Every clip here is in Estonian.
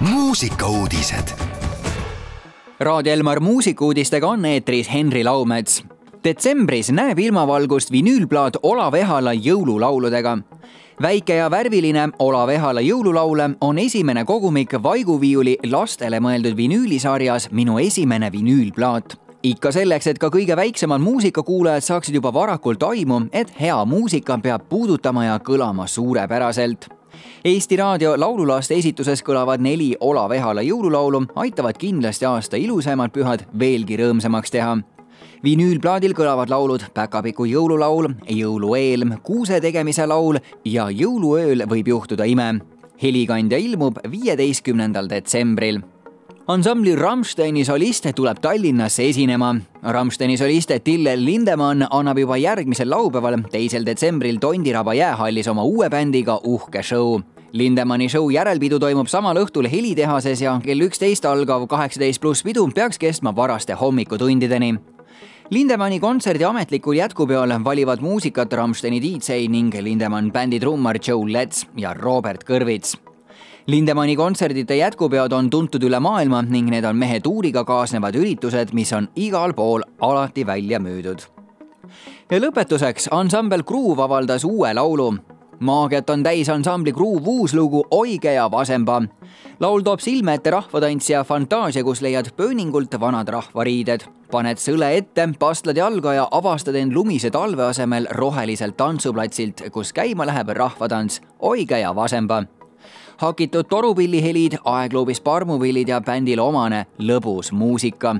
muusikauudised. Raadio Elmar muusikuudistega on eetris Henri Laumets. detsembris näeb ilmavalgust vinüülplaat Olav Ehala jõululauludega. väike ja värviline Olav Ehala jõululaule on esimene kogumik Vaiguviiuli lastele mõeldud vinüülisarjas Minu esimene vinüülplaat ikka selleks, et ka kõige väiksemad muusikakuulajad saaksid juba varakult aimu, et hea muusika peab puudutama ja kõlama suurepäraselt Eesti Raadio laululaste esituses kõlavad neli Olav Ehala jõululaulu aitavad kindlasti aasta ilusamad pühad veelgi rõõmsamaks teha vinüülplaadil kõlavad laulud Päkapiku jõululaul, Jõulueel, Kuuse tegemise laul ja Jõuluööl võib juhtuda ime. helikandja ilmub viieteistkümnendal detsembril ansambli Rammsteini solist tuleb Tallinnasse esinema. Rammsteini solist Tillel Lindemann annab juba järgmisel laupäeval, teisel detsembril Tondiraba jäähallis oma uue bändiga uhke show Lindemanni show järelpidu toimub samal õhtul helitehases ja kell üksteist algav kaheksateist pluss pidu peaks kestma varaste hommikutundideni. Lindemanni kontserdi ametlikul jätkupeol valivad muusikat Rammsteini DJ ning Lindemann bändi trummar Joe Letts ja Robert Kõrvits Lindemanni kontserdite jätkupeod on tuntud üle maailma ning need on mehe tuuriga kaasnevad üritused, mis on igal pool alati välja müüdud. ja lõpetuseks ansambel Groove avaldas uue laulu. maagiat on täis ansambli Groove uus lugu Oige ja vasemba. laul toob silme ette rahvatantsija fantaasia, kus leiad pööningult vanad rahvariided. paned sõle ette, pastlad jalga ja avastad end lumise talve asemel roheliselt tantsuplatsilt, kus käima läheb rahvatants Oige ja vasemba hakitud torupillihelid, aegluubis parmupillid ja bändile omane lõbus muusika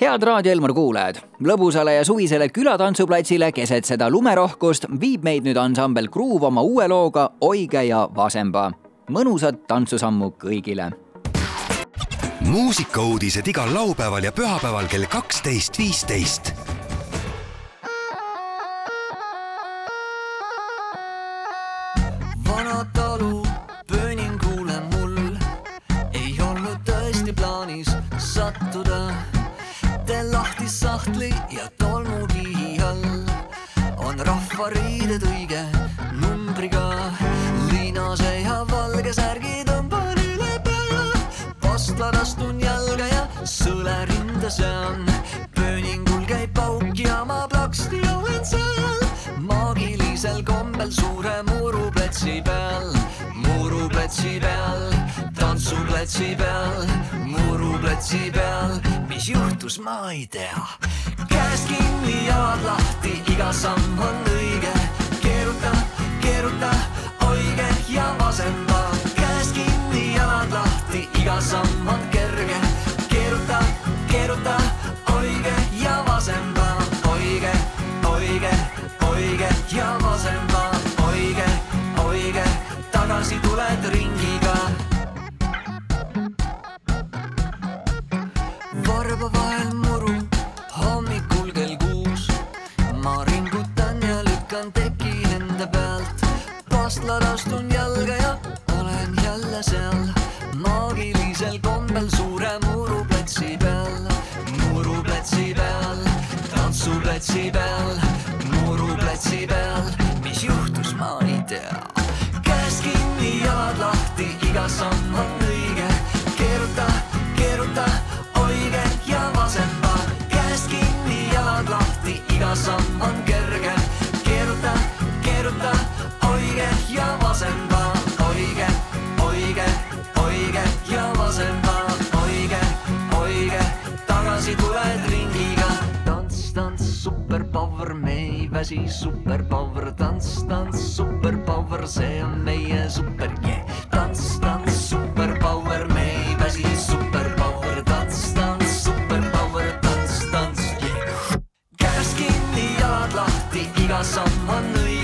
head Raadio Elmar kuulajad, lõbusale ja suvisele külatantsuplatsile keset seda lumerohkust viib meid nüüd ansambel Gruuv oma uue looga Oige ja Vasemba. mõnusat tantsusammu kõigile. muusikauudised igal laupäeval ja pühapäeval kell kaksteist, viisteist sahtli ja tolmukihi all. On rahvariided õige numbriga. linase ja valge särgi tõmban üle pea, pastlad astun jalga ja sõle rinda sean. pööningul käib pauk ja ma plaksti olen seal. Maagilisel kombel suure muruplatsi peal, muruplatsi peal, tantsuplatsi peal, muruplatsi peal mis juhtus, ma ei tea. käest kinni, jalad lahti, iga samm on õige. keeruta, keeruta, oige ja vasemba. käest kinni, jalad lahti, iga samm on kerge. keeruta, keeruta, oige ja vasemba. oige, oige, oige ja vasemba. oige, oige, tagasi tuled ringiga tantsuplatsi peal, muruplatsi peal. mis juhtus, ma ei tea. käest kinni, jalad lahti, iga samm on õige. keeruta, keeruta iga samm on kerge. superpower, me ei väsi, superpower, tants, tants, superpower, see on meie super yeah.. tants, tants, superpower, me ei väsi, superpower, tants, tants, superpower, tants, tants yeah.. käes kinni, jalad lahti, iga samm on õige.